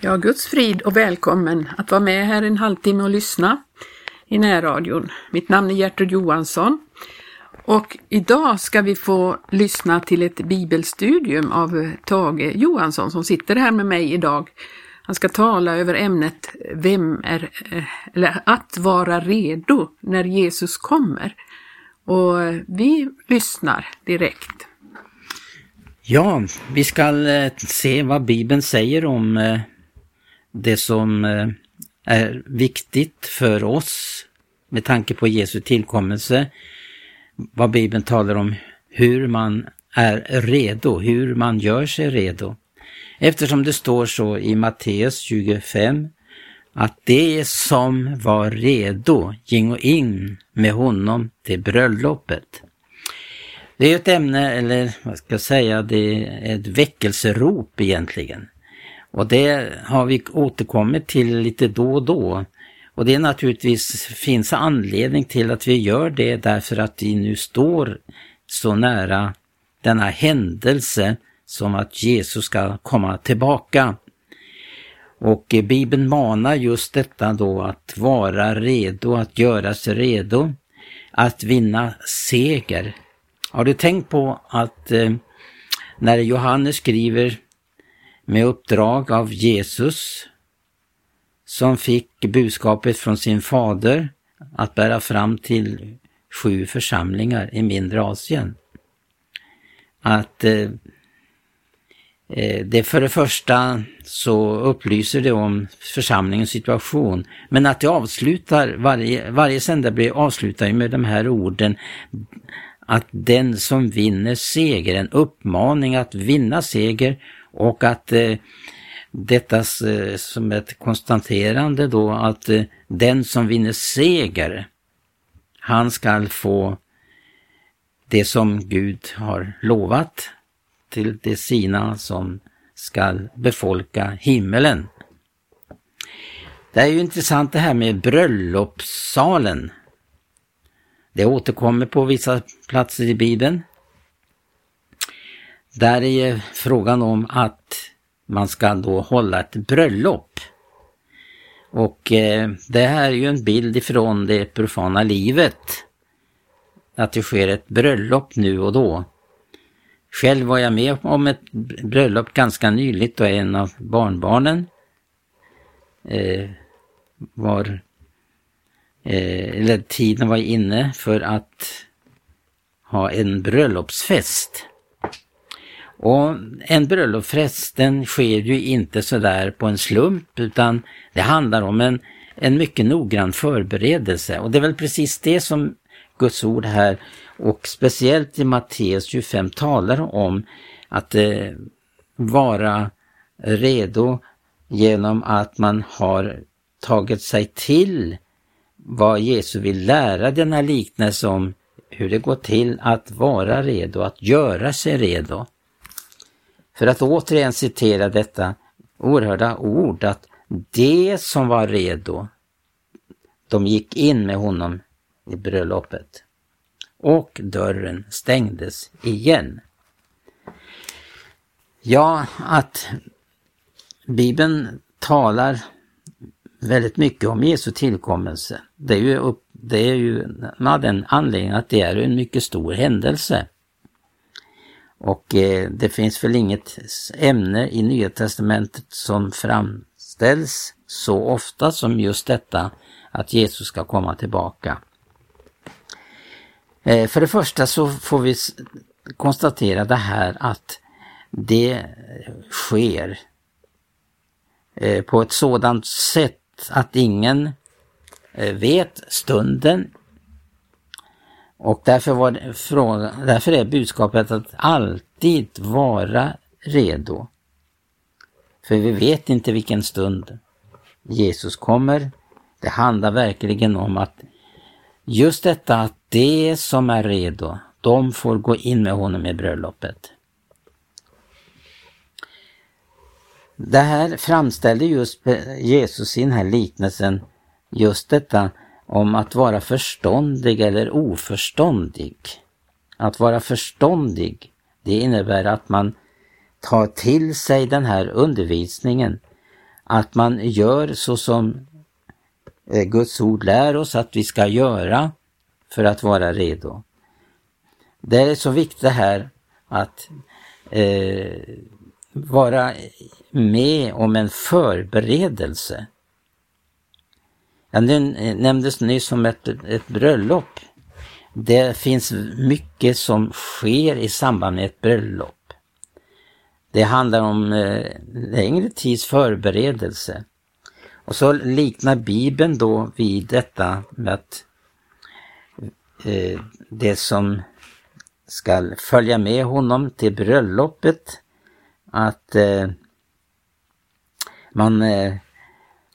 Ja, Guds frid och välkommen att vara med här en halvtimme och lyssna i närradion. Mitt namn är Gertrud Johansson och idag ska vi få lyssna till ett bibelstudium av Tage Johansson som sitter här med mig idag. Han ska tala över ämnet Vem är, eller att vara redo när Jesus kommer. Och vi lyssnar direkt. Ja, vi ska eh, se vad Bibeln säger om eh, det som eh, är viktigt för oss med tanke på Jesu tillkommelse. Vad Bibeln talar om hur man är redo, hur man gör sig redo. Eftersom det står så i Matteus 25 att det som var redo gingo in med honom till bröllopet. Det är ett ämne, eller vad ska jag säga, det är ett väckelserop egentligen. Och det har vi återkommit till lite då och då. Och det är naturligtvis finns anledning till att vi gör det därför att vi nu står så nära denna händelse som att Jesus ska komma tillbaka. Och Bibeln manar just detta då att vara redo, att göra sig redo, att vinna seger. Har du tänkt på att eh, när Johannes skriver med uppdrag av Jesus som fick budskapet från sin fader att bära fram till sju församlingar i mindre Asien. Att eh, eh det för det första så upplyser det om församlingens situation, men att det avslutar, varje, varje sändarbrev avslutar med de här orden att den som vinner seger, en uppmaning att vinna seger och att eh, detta eh, som ett konstaterande då att eh, den som vinner seger, han skall få det som Gud har lovat till de sina som skall befolka himmelen. Det är ju intressant det här med bröllopssalen. Det återkommer på vissa platser i Bibeln. Där är frågan om att man ska då hålla ett bröllop. Och eh, det här är ju en bild ifrån det profana livet. Att det sker ett bröllop nu och då. Själv var jag med om ett bröllop ganska nyligt och en av barnbarnen eh, var, eh, eller tiden var inne för att ha en bröllopsfest. Och en bröllopsfest den sker ju inte sådär på en slump utan det handlar om en, en mycket noggrann förberedelse och det är väl precis det som Guds ord här och speciellt i Matteus 25 talar om att eh, vara redo genom att man har tagit sig till vad Jesus vill lära denna liknelse om hur det går till att vara redo, att göra sig redo. För att återigen citera detta oerhörda ord att det som var redo, de gick in med honom i bröllopet. Och dörren stängdes igen. Ja, att Bibeln talar väldigt mycket om Jesu tillkommelse. Det är ju, upp, det är ju med den anledningen att det är en mycket stor händelse. Och eh, det finns väl inget ämne i Nya Testamentet som framställs så ofta som just detta att Jesus ska komma tillbaka. Eh, för det första så får vi konstatera det här att det sker eh, på ett sådant sätt att ingen eh, vet stunden, och därför, var frågan, därför är budskapet att alltid vara redo. För vi vet inte vilken stund Jesus kommer. Det handlar verkligen om att just detta att det som är redo, de får gå in med honom i bröllopet. Det här framställde just Jesus i den här liknelsen, just detta om att vara förståndig eller oförståndig. Att vara förståndig, det innebär att man tar till sig den här undervisningen. att man gör så som eh, Guds ord lär oss att vi ska göra för att vara redo. Det är så viktigt det här att eh, vara med om en förberedelse. Ja, det eh, nämndes nyss om ett, ett bröllop. Det finns mycket som sker i samband med ett bröllop. Det handlar om eh, längre tids förberedelse. Och så liknar Bibeln då vid detta med att eh, det som ska följa med honom till bröllopet, att eh, man eh,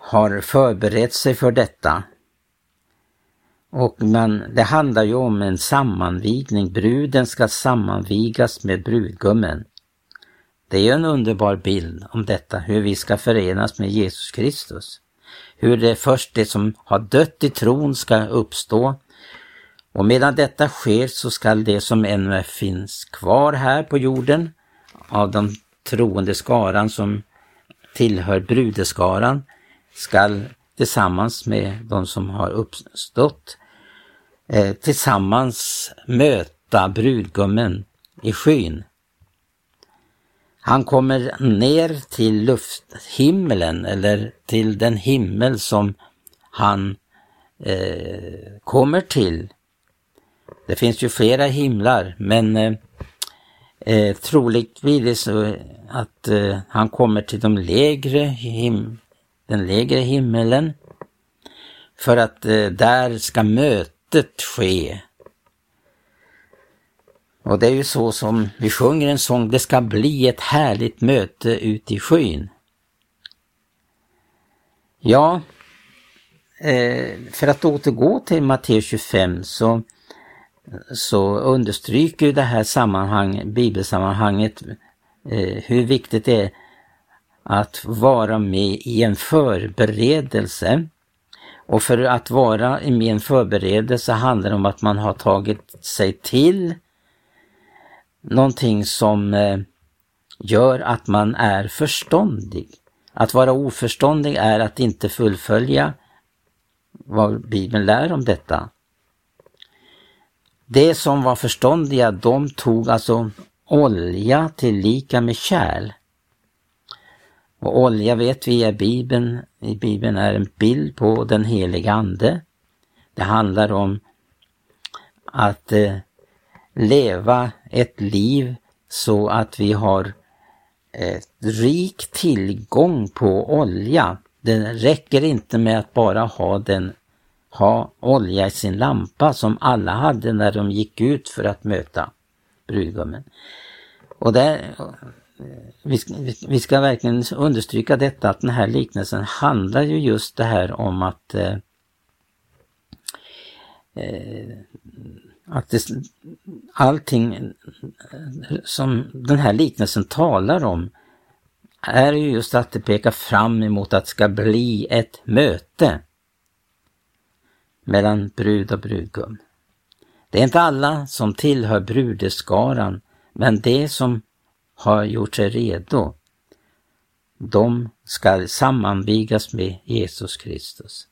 har förberett sig för detta. Och men det handlar ju om en sammanvigning. Bruden ska sammanvigas med brudgummen. Det är ju en underbar bild om detta, hur vi ska förenas med Jesus Kristus. Hur det först det som har dött i tron ska uppstå. Och medan detta sker så skall det som ännu finns kvar här på jorden av den troende skaran som tillhör brudeskaran skall tillsammans med de som har uppstått eh, tillsammans möta brudgummen i skyn. Han kommer ner till lufthimlen eller till den himmel som han eh, kommer till. Det finns ju flera himlar men eh, eh, troligtvis att eh, han kommer till de lägre him den lägre himmelen för att eh, där ska mötet ske. Och det är ju så som vi sjunger en sång, det ska bli ett härligt möte ut i skyn. Ja, eh, för att återgå till Matteus 25 så så understryker ju det här sammanhang, bibelsammanhanget eh, hur viktigt det är att vara med i en förberedelse. Och för att vara med i en förberedelse handlar det om att man har tagit sig till någonting som eh, gör att man är förståndig. Att vara oförståndig är att inte fullfölja vad Bibeln lär om detta. De som var förståndiga, de tog alltså olja till lika med kärl. Och olja vet vi är Bibeln, i Bibeln är en bild på den heliga Ande. Det handlar om att eh, leva ett liv så att vi har eh, rik tillgång på olja. Det räcker inte med att bara ha den ha olja i sin lampa som alla hade när de gick ut för att möta brudgummen. Och där, vi, ska, vi ska verkligen understryka detta att den här liknelsen handlar ju just det här om att eh, eh att det, allting som den här liknelsen talar om är ju just att det pekar fram emot att det ska bli ett möte mellan brud och brudgum. Det är inte alla som tillhör brudeskaran, men det som har gjort sig redo, de ska sammanvigas med Jesus Kristus.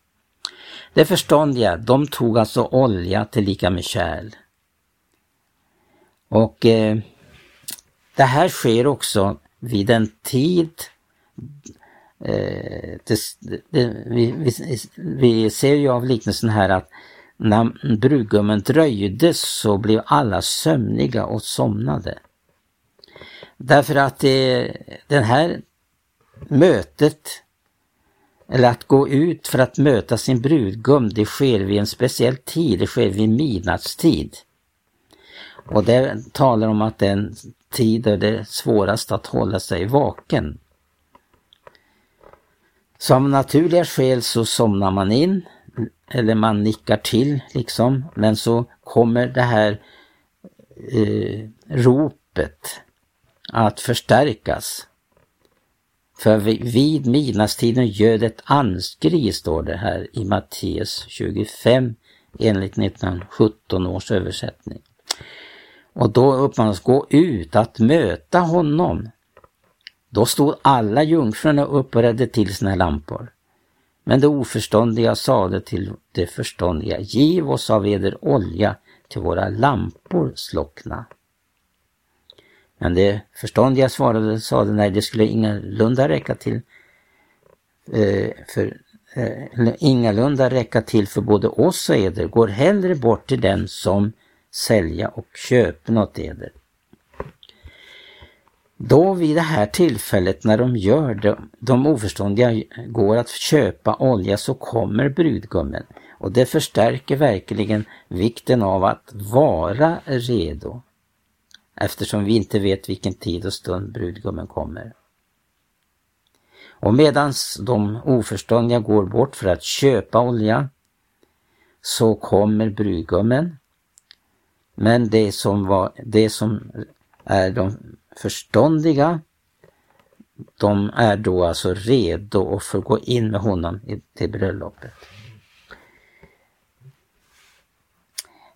Det förståndiga, de tog alltså olja till lika med kärl. Och eh, det här sker också vid en tid Eh, det, det, vi, vi, vi, ser ju av liknelsen här att när brudgummen dröjde så blev alla sömniga och somnade. Därför att det, den här mötet, eller att gå ut för att möta sin brudgum, det sker vid en speciell tid, det sker vid midnattstid. Och det talar om att den tid är det är svårast att hålla sig vaken. Så av naturliga skäl så somnar man in eller man nickar till liksom. Men så kommer det här eh, ropet att förstärkas. För vid midnattstiden göd ett anskri, står det här i Matteus 25 enligt 1917 års översättning. Och då uppmanas gå ut att möta honom Då stod alla jungfrurna upp och räddade till sina lampor. Men det oförståndiga sade till det förståndiga, giv oss av eder olja till våra lampor slockna. Men det förståndiga svarade sade nej, det skulle ingalunda räcka till eh, för eh, ingalunda räcka till för både oss och eder. Går hellre bort till den som sälja och köpa något eder. Då vid det här tillfället när de gör det, de oförståndiga går att köpa olja så kommer brudgummen och det förstärker verkligen vikten av att vara redo eftersom vi inte vet vilken tid och stund brudgummen kommer. Och medans de oförståndiga går bort för att köpa olja så kommer brudgummen. Men det som, var, det som är de förståndiga, de är då alltså redo att få gå in med honom till bröllopet.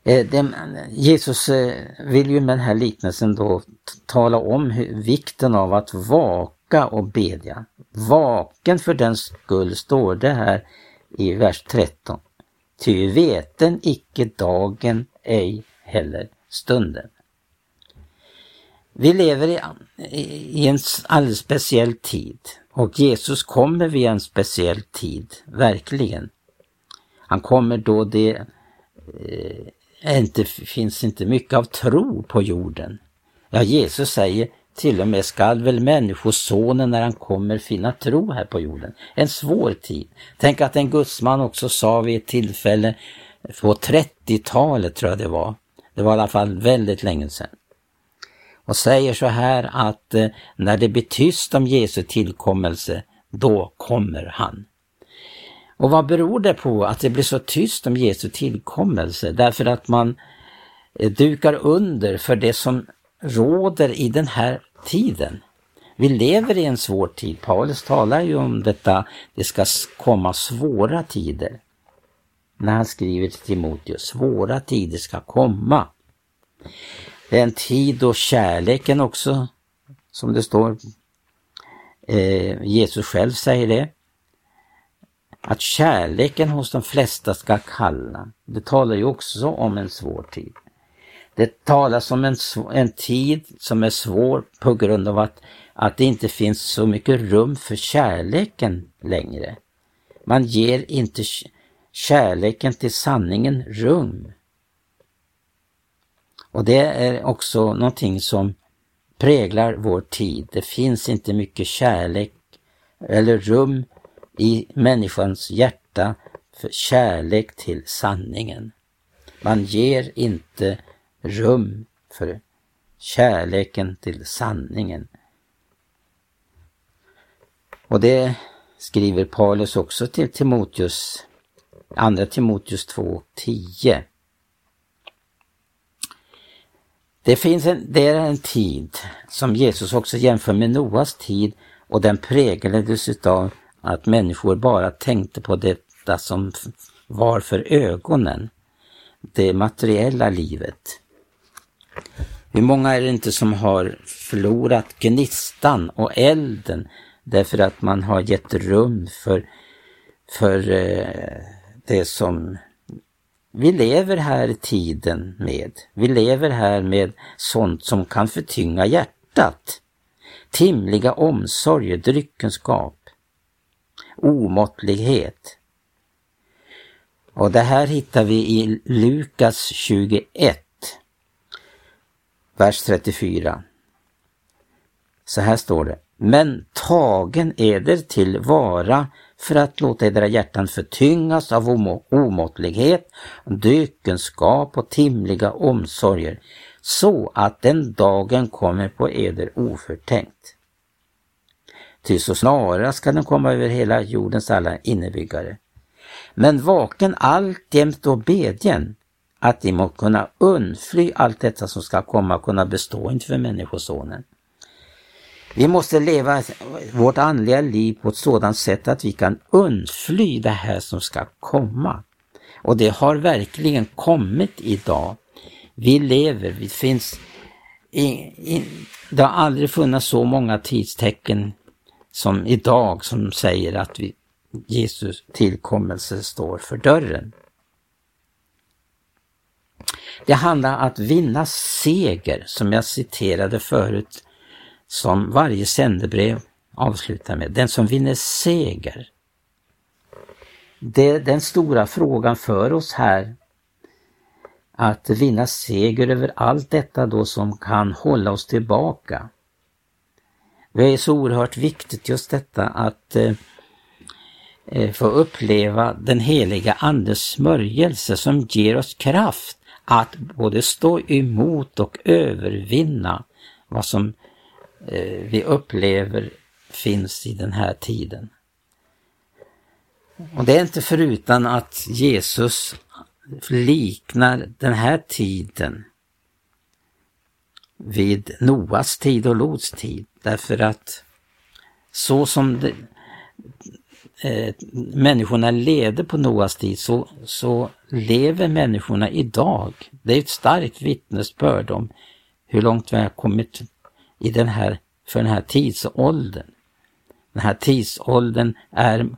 Eh, Jesus eh, vill ju med den här liknelsen då tala om vikten av att vaka och bedja. Vaken för den skull står det här i vers 13. Ty veten icke dagen, ej heller stunden. Vi lever i, i en alldeles speciell tid och Jesus kommer vid en speciell tid, verkligen. Han kommer då det eh, inte, finns inte mycket av tro på jorden. Ja, Jesus säger till och med skall väl människosonen när han kommer finna tro här på jorden. En svår tid. Tänk att en gudsman också sa vid ett tillfälle på 30-talet tror jag det var. Det var i alla fall väldigt länge sedan och säger så här att eh, när det blir tyst om Jesu tillkommelse, då kommer han. Och vad beror det på att det blir så tyst om Jesu tillkommelse? Därför att man eh, dukar under för det som råder i den här tiden. Vi lever i en svår tid. Paulus talar ju om detta, det ska komma svåra tider. När han skriver till Timoteus, svåra tider ska komma. Det är en tid då kärleken också, som det står, eh, Jesus själv säger det, att kärleken hos de flesta ska kallna. Det talar ju också om en svår tid. Det talas om en, en tid som är svår på grund av att, att det inte finns så mycket rum för kärleken längre. Man ger inte kärleken till sanningen rum. Och det är också någonting som präglar vår tid. Det finns inte mycket kärlek eller rum i människans hjärta för kärlek till sanningen. Man ger inte rum för kärleken till sanningen. Och det skriver Paulus också till Timoteus, andra Timoteus 2.10. Det, finns en, det är en tid som Jesus också jämför med Noas tid och den präglades utav att människor bara tänkte på detta som var för ögonen. Det materiella livet. Hur många är det inte som har förlorat gnistan och elden därför att man har gett rum för, för eh, det som vi lever här i tiden med. Vi lever här med sånt som kan förtynga hjärtat. Timliga omsorger, dryckenskap, omåttlighet. Och det här hittar vi i Lukas 21, vers 34. Så här står det. Men tagen eder till vara för att låta edra hjärtan förtyngas av omåttlighet, dökenskap och timliga omsorger, så att den dagen kommer på eder oförtänkt. Ty så snarast ska den komma över hela jordens alla innebyggare. Men vaken alltjämt och bedjen, att de må kunna undfly allt detta som ska komma och kunna bestå inför Människosonen. Vi måste leva vårt andliga liv på ett sådant sätt att vi kan undfly det här som ska komma. Och det har verkligen kommit idag. Vi lever, vi finns i, i, det har aldrig funnits så många tidstecken som idag som säger att vi, Jesus tillkommelse står för dörren. Det handlar om att vinna seger, som jag citerade förut, som varje sändebrev avslutar med. Den som vinner seger. Det är den stora frågan för oss här. Att vinna seger över allt detta då som kan hålla oss tillbaka. Det är så oerhört viktigt just detta att eh, eh, få uppleva den heliga Andes smörjelse som ger oss kraft att både stå emot och övervinna vad som eh, vi upplever finns i den här tiden. Och det är inte förutan att Jesus liknar den här tiden vid Noas tid och Lots tid. Därför att så som det, eh, människorna levde på Noas tid så, så lever människorna idag. Det är ett starkt vittnesbörd om hur långt vi har kommit i den här, för den här tidsåldern. Den här tidsåldern är,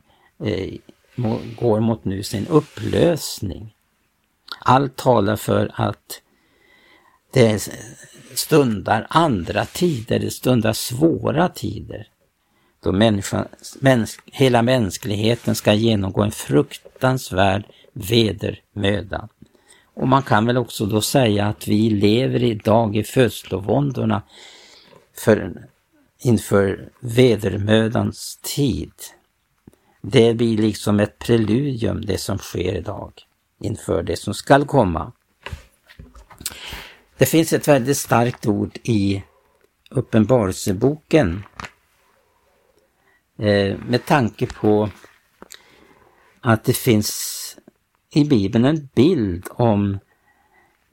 eh, går mot nu sin upplösning. Allt talar för att det stundar andra tider, det stundar svåra tider. Då människan, mäns, hela mänskligheten ska genomgå en fruktansvärd vedermöda. Och man kan väl också då säga att vi lever idag i födslovåndorna för, inför vedermödans tid. Det blir liksom ett preludium det som sker idag inför det som skall komma. Det finns ett väldigt starkt ord i Uppenbarelseboken eh, med tanke på att det finns i Bibeln en bild om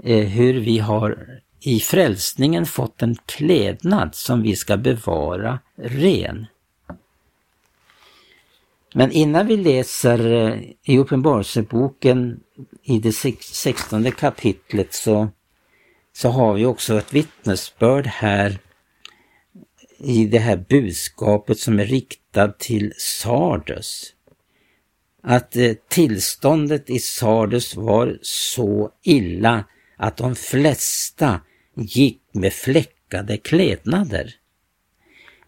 eh, hur vi har i frälsningen fått en klädnad som vi ska bevara ren. Men innan vi läser eh, i Uppenbarelseboken i det 16 kapitlet så, så har vi också ett vittnesbörd här i det här budskapet som är riktat till Sardes. Att eh, tillståndet i Sardes var så illa att de flesta gick med fläckade klädnader.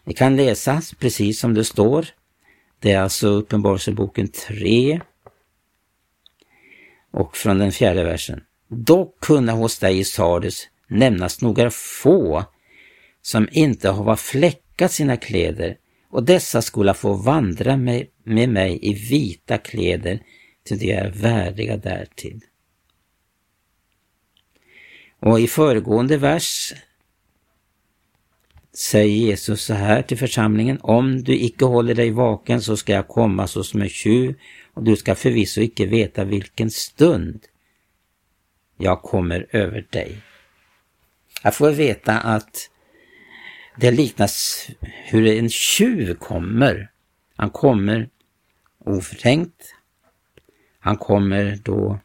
Det kan läsa precis som det står. Det är alltså Uppenbarelseboken 3 och från den fjärde versen. Dock kunna hos dig i Sardes nämnas några få som inte har fläckat sina kläder och dessa skola få vandra med, med mig i vita kläder till de är värdiga därtill. Och i föregående vers säger Jesus så här till församlingen, om du icke håller dig vaken så ska jag komma såsom en tjuv och du ska förvisso icke veta vilken stund jag kommer över dig. Jag får veta att det liknas hur en tjuv kommer. Han kommer oförtänkt. Han kommer då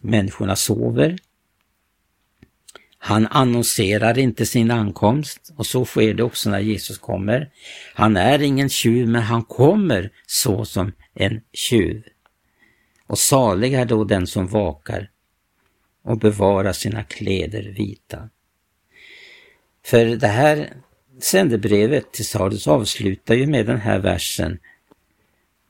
människorna sover. Han annonserar inte sin ankomst och så sker det också när Jesus kommer. Han är ingen tjuv men han kommer så som en tjuv. Och salig är då den som vakar och bevara sina kläder vita. För det här sändebrevet till Sardis avslutar ju med den här versen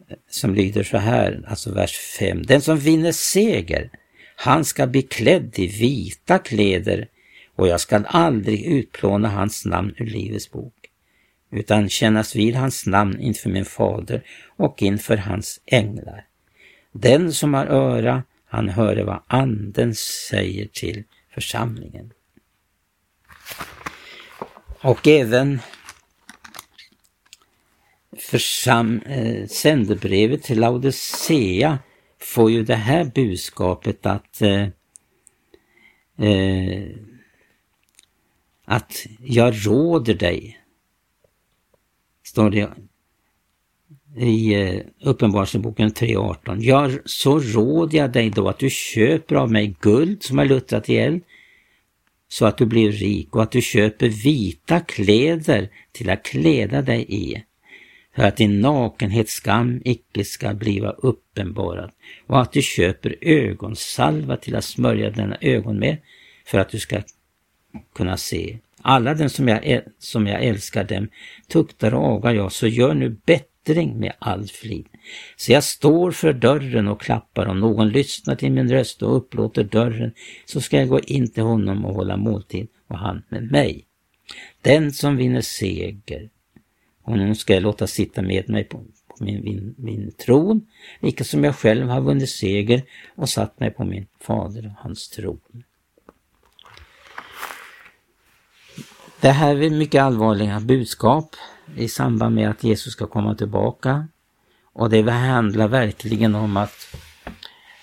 eh, som lyder så här, alltså vers 5. Den som vinner seger, han ska bli klädd i vita kläder och jag skall aldrig utplåna hans namn ur Livets bok, utan kännas vid hans namn inför min fader och inför hans änglar. Den som har öra, han hörde vad anden säger till församlingen. Och även försam, eh, sändebrevet till Laodicea får ju det här budskapet att eh, eh, att jag råder dig, står det i eh, Uppenbarelseboken 3.18. Ja, så råder jag dig då att du köper av mig guld som är luttrat ihjäl så att du blir rik och att du köper vita kläder till att kläda dig i för att din nakenhetsskam icke ska bliva uppenbarad och att du köper ögonsalva till att smörja dina ögon med för att du ska kunna se. Alla den som jag, som jag älskar dem tuktar och agar jag, så gör nu bättre bättring med all flid. Så jag står för dörren och klappar, om någon lyssnar till min röst och upplåter dörren, så ska jag gå in till honom och hålla måltid och han med mig. Den som vinner seger, honom ska jag låta sitta med mig på, på min, min, min tron, lika som jag själv har vunnit seger och satt mig på min fader och hans tron. Det här är mycket allvarliga budskap i samband med att Jesus ska komma tillbaka. Och det handlar verkligen om att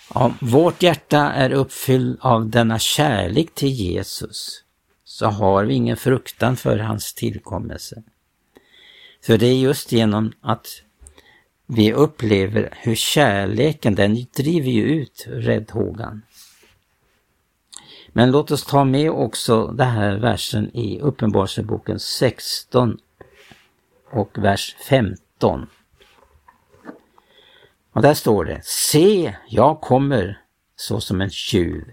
om vårt hjärta är uppfyllt av denna kärlek till Jesus så har vi ingen fruktan för hans tillkommelse. För det är just genom att vi upplever hur kärleken, den driver ju ut räddhågan. Men låt oss ta med också den här versen i Uppenbarelseboken 16 och vers 15. Och där står det, Se, jag kommer så som en tjuv.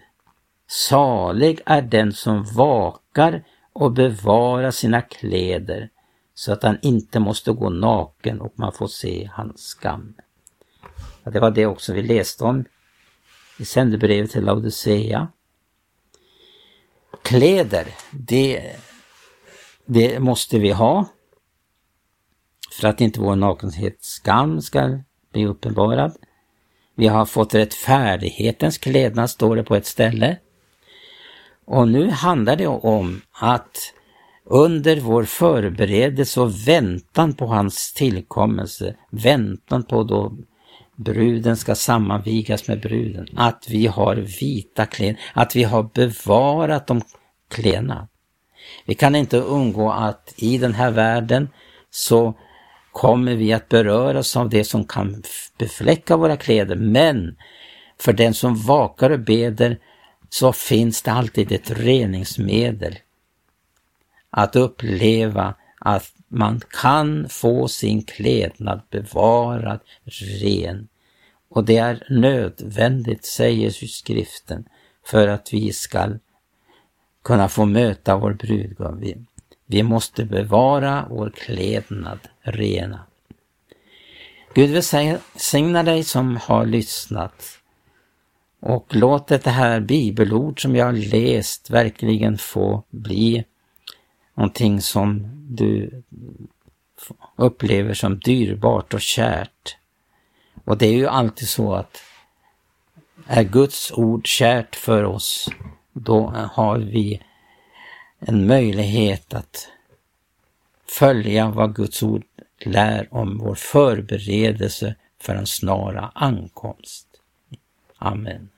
Salig är den som vakar och bevarar sina kläder så att han inte måste gå naken och man får se hans skam. Ja, det var det också vi läste om i sändebrevet till Laodicea. Kläder, det, det måste vi ha för att inte vår nakenhetsskam ska bli uppenbarad. Vi har fått rättfärdighetens klädnad, står det på ett ställe. Och nu handlar det om att under vår förberedelse och väntan på hans tillkommelse, väntan på då bruden ska sammanvigas med bruden, att vi har vita kläder, att vi har bevarat de klena. Vi kan inte undgå att i den här världen så kommer vi att beröras av det som kan befläcka våra kläder, men för den som vakar och beder så finns det alltid ett reningsmedel. Att uppleva att man kan få sin klädnad bevarad ren. Och det är nödvändigt, säger skriften, för att vi ska kunna få möta vår brudgum. Vi, vi måste bevara vår klädnad rena. Gud välsigna dig som har lyssnat. Och låt det här bibelord som jag har läst verkligen få bli någonting som du upplever som dyrbart och kärt. Och det är ju alltid så att är Guds ord kärt för oss, då har vi en möjlighet att följa vad Guds ord lär om vår förberedelse för en snara ankomst. Amen.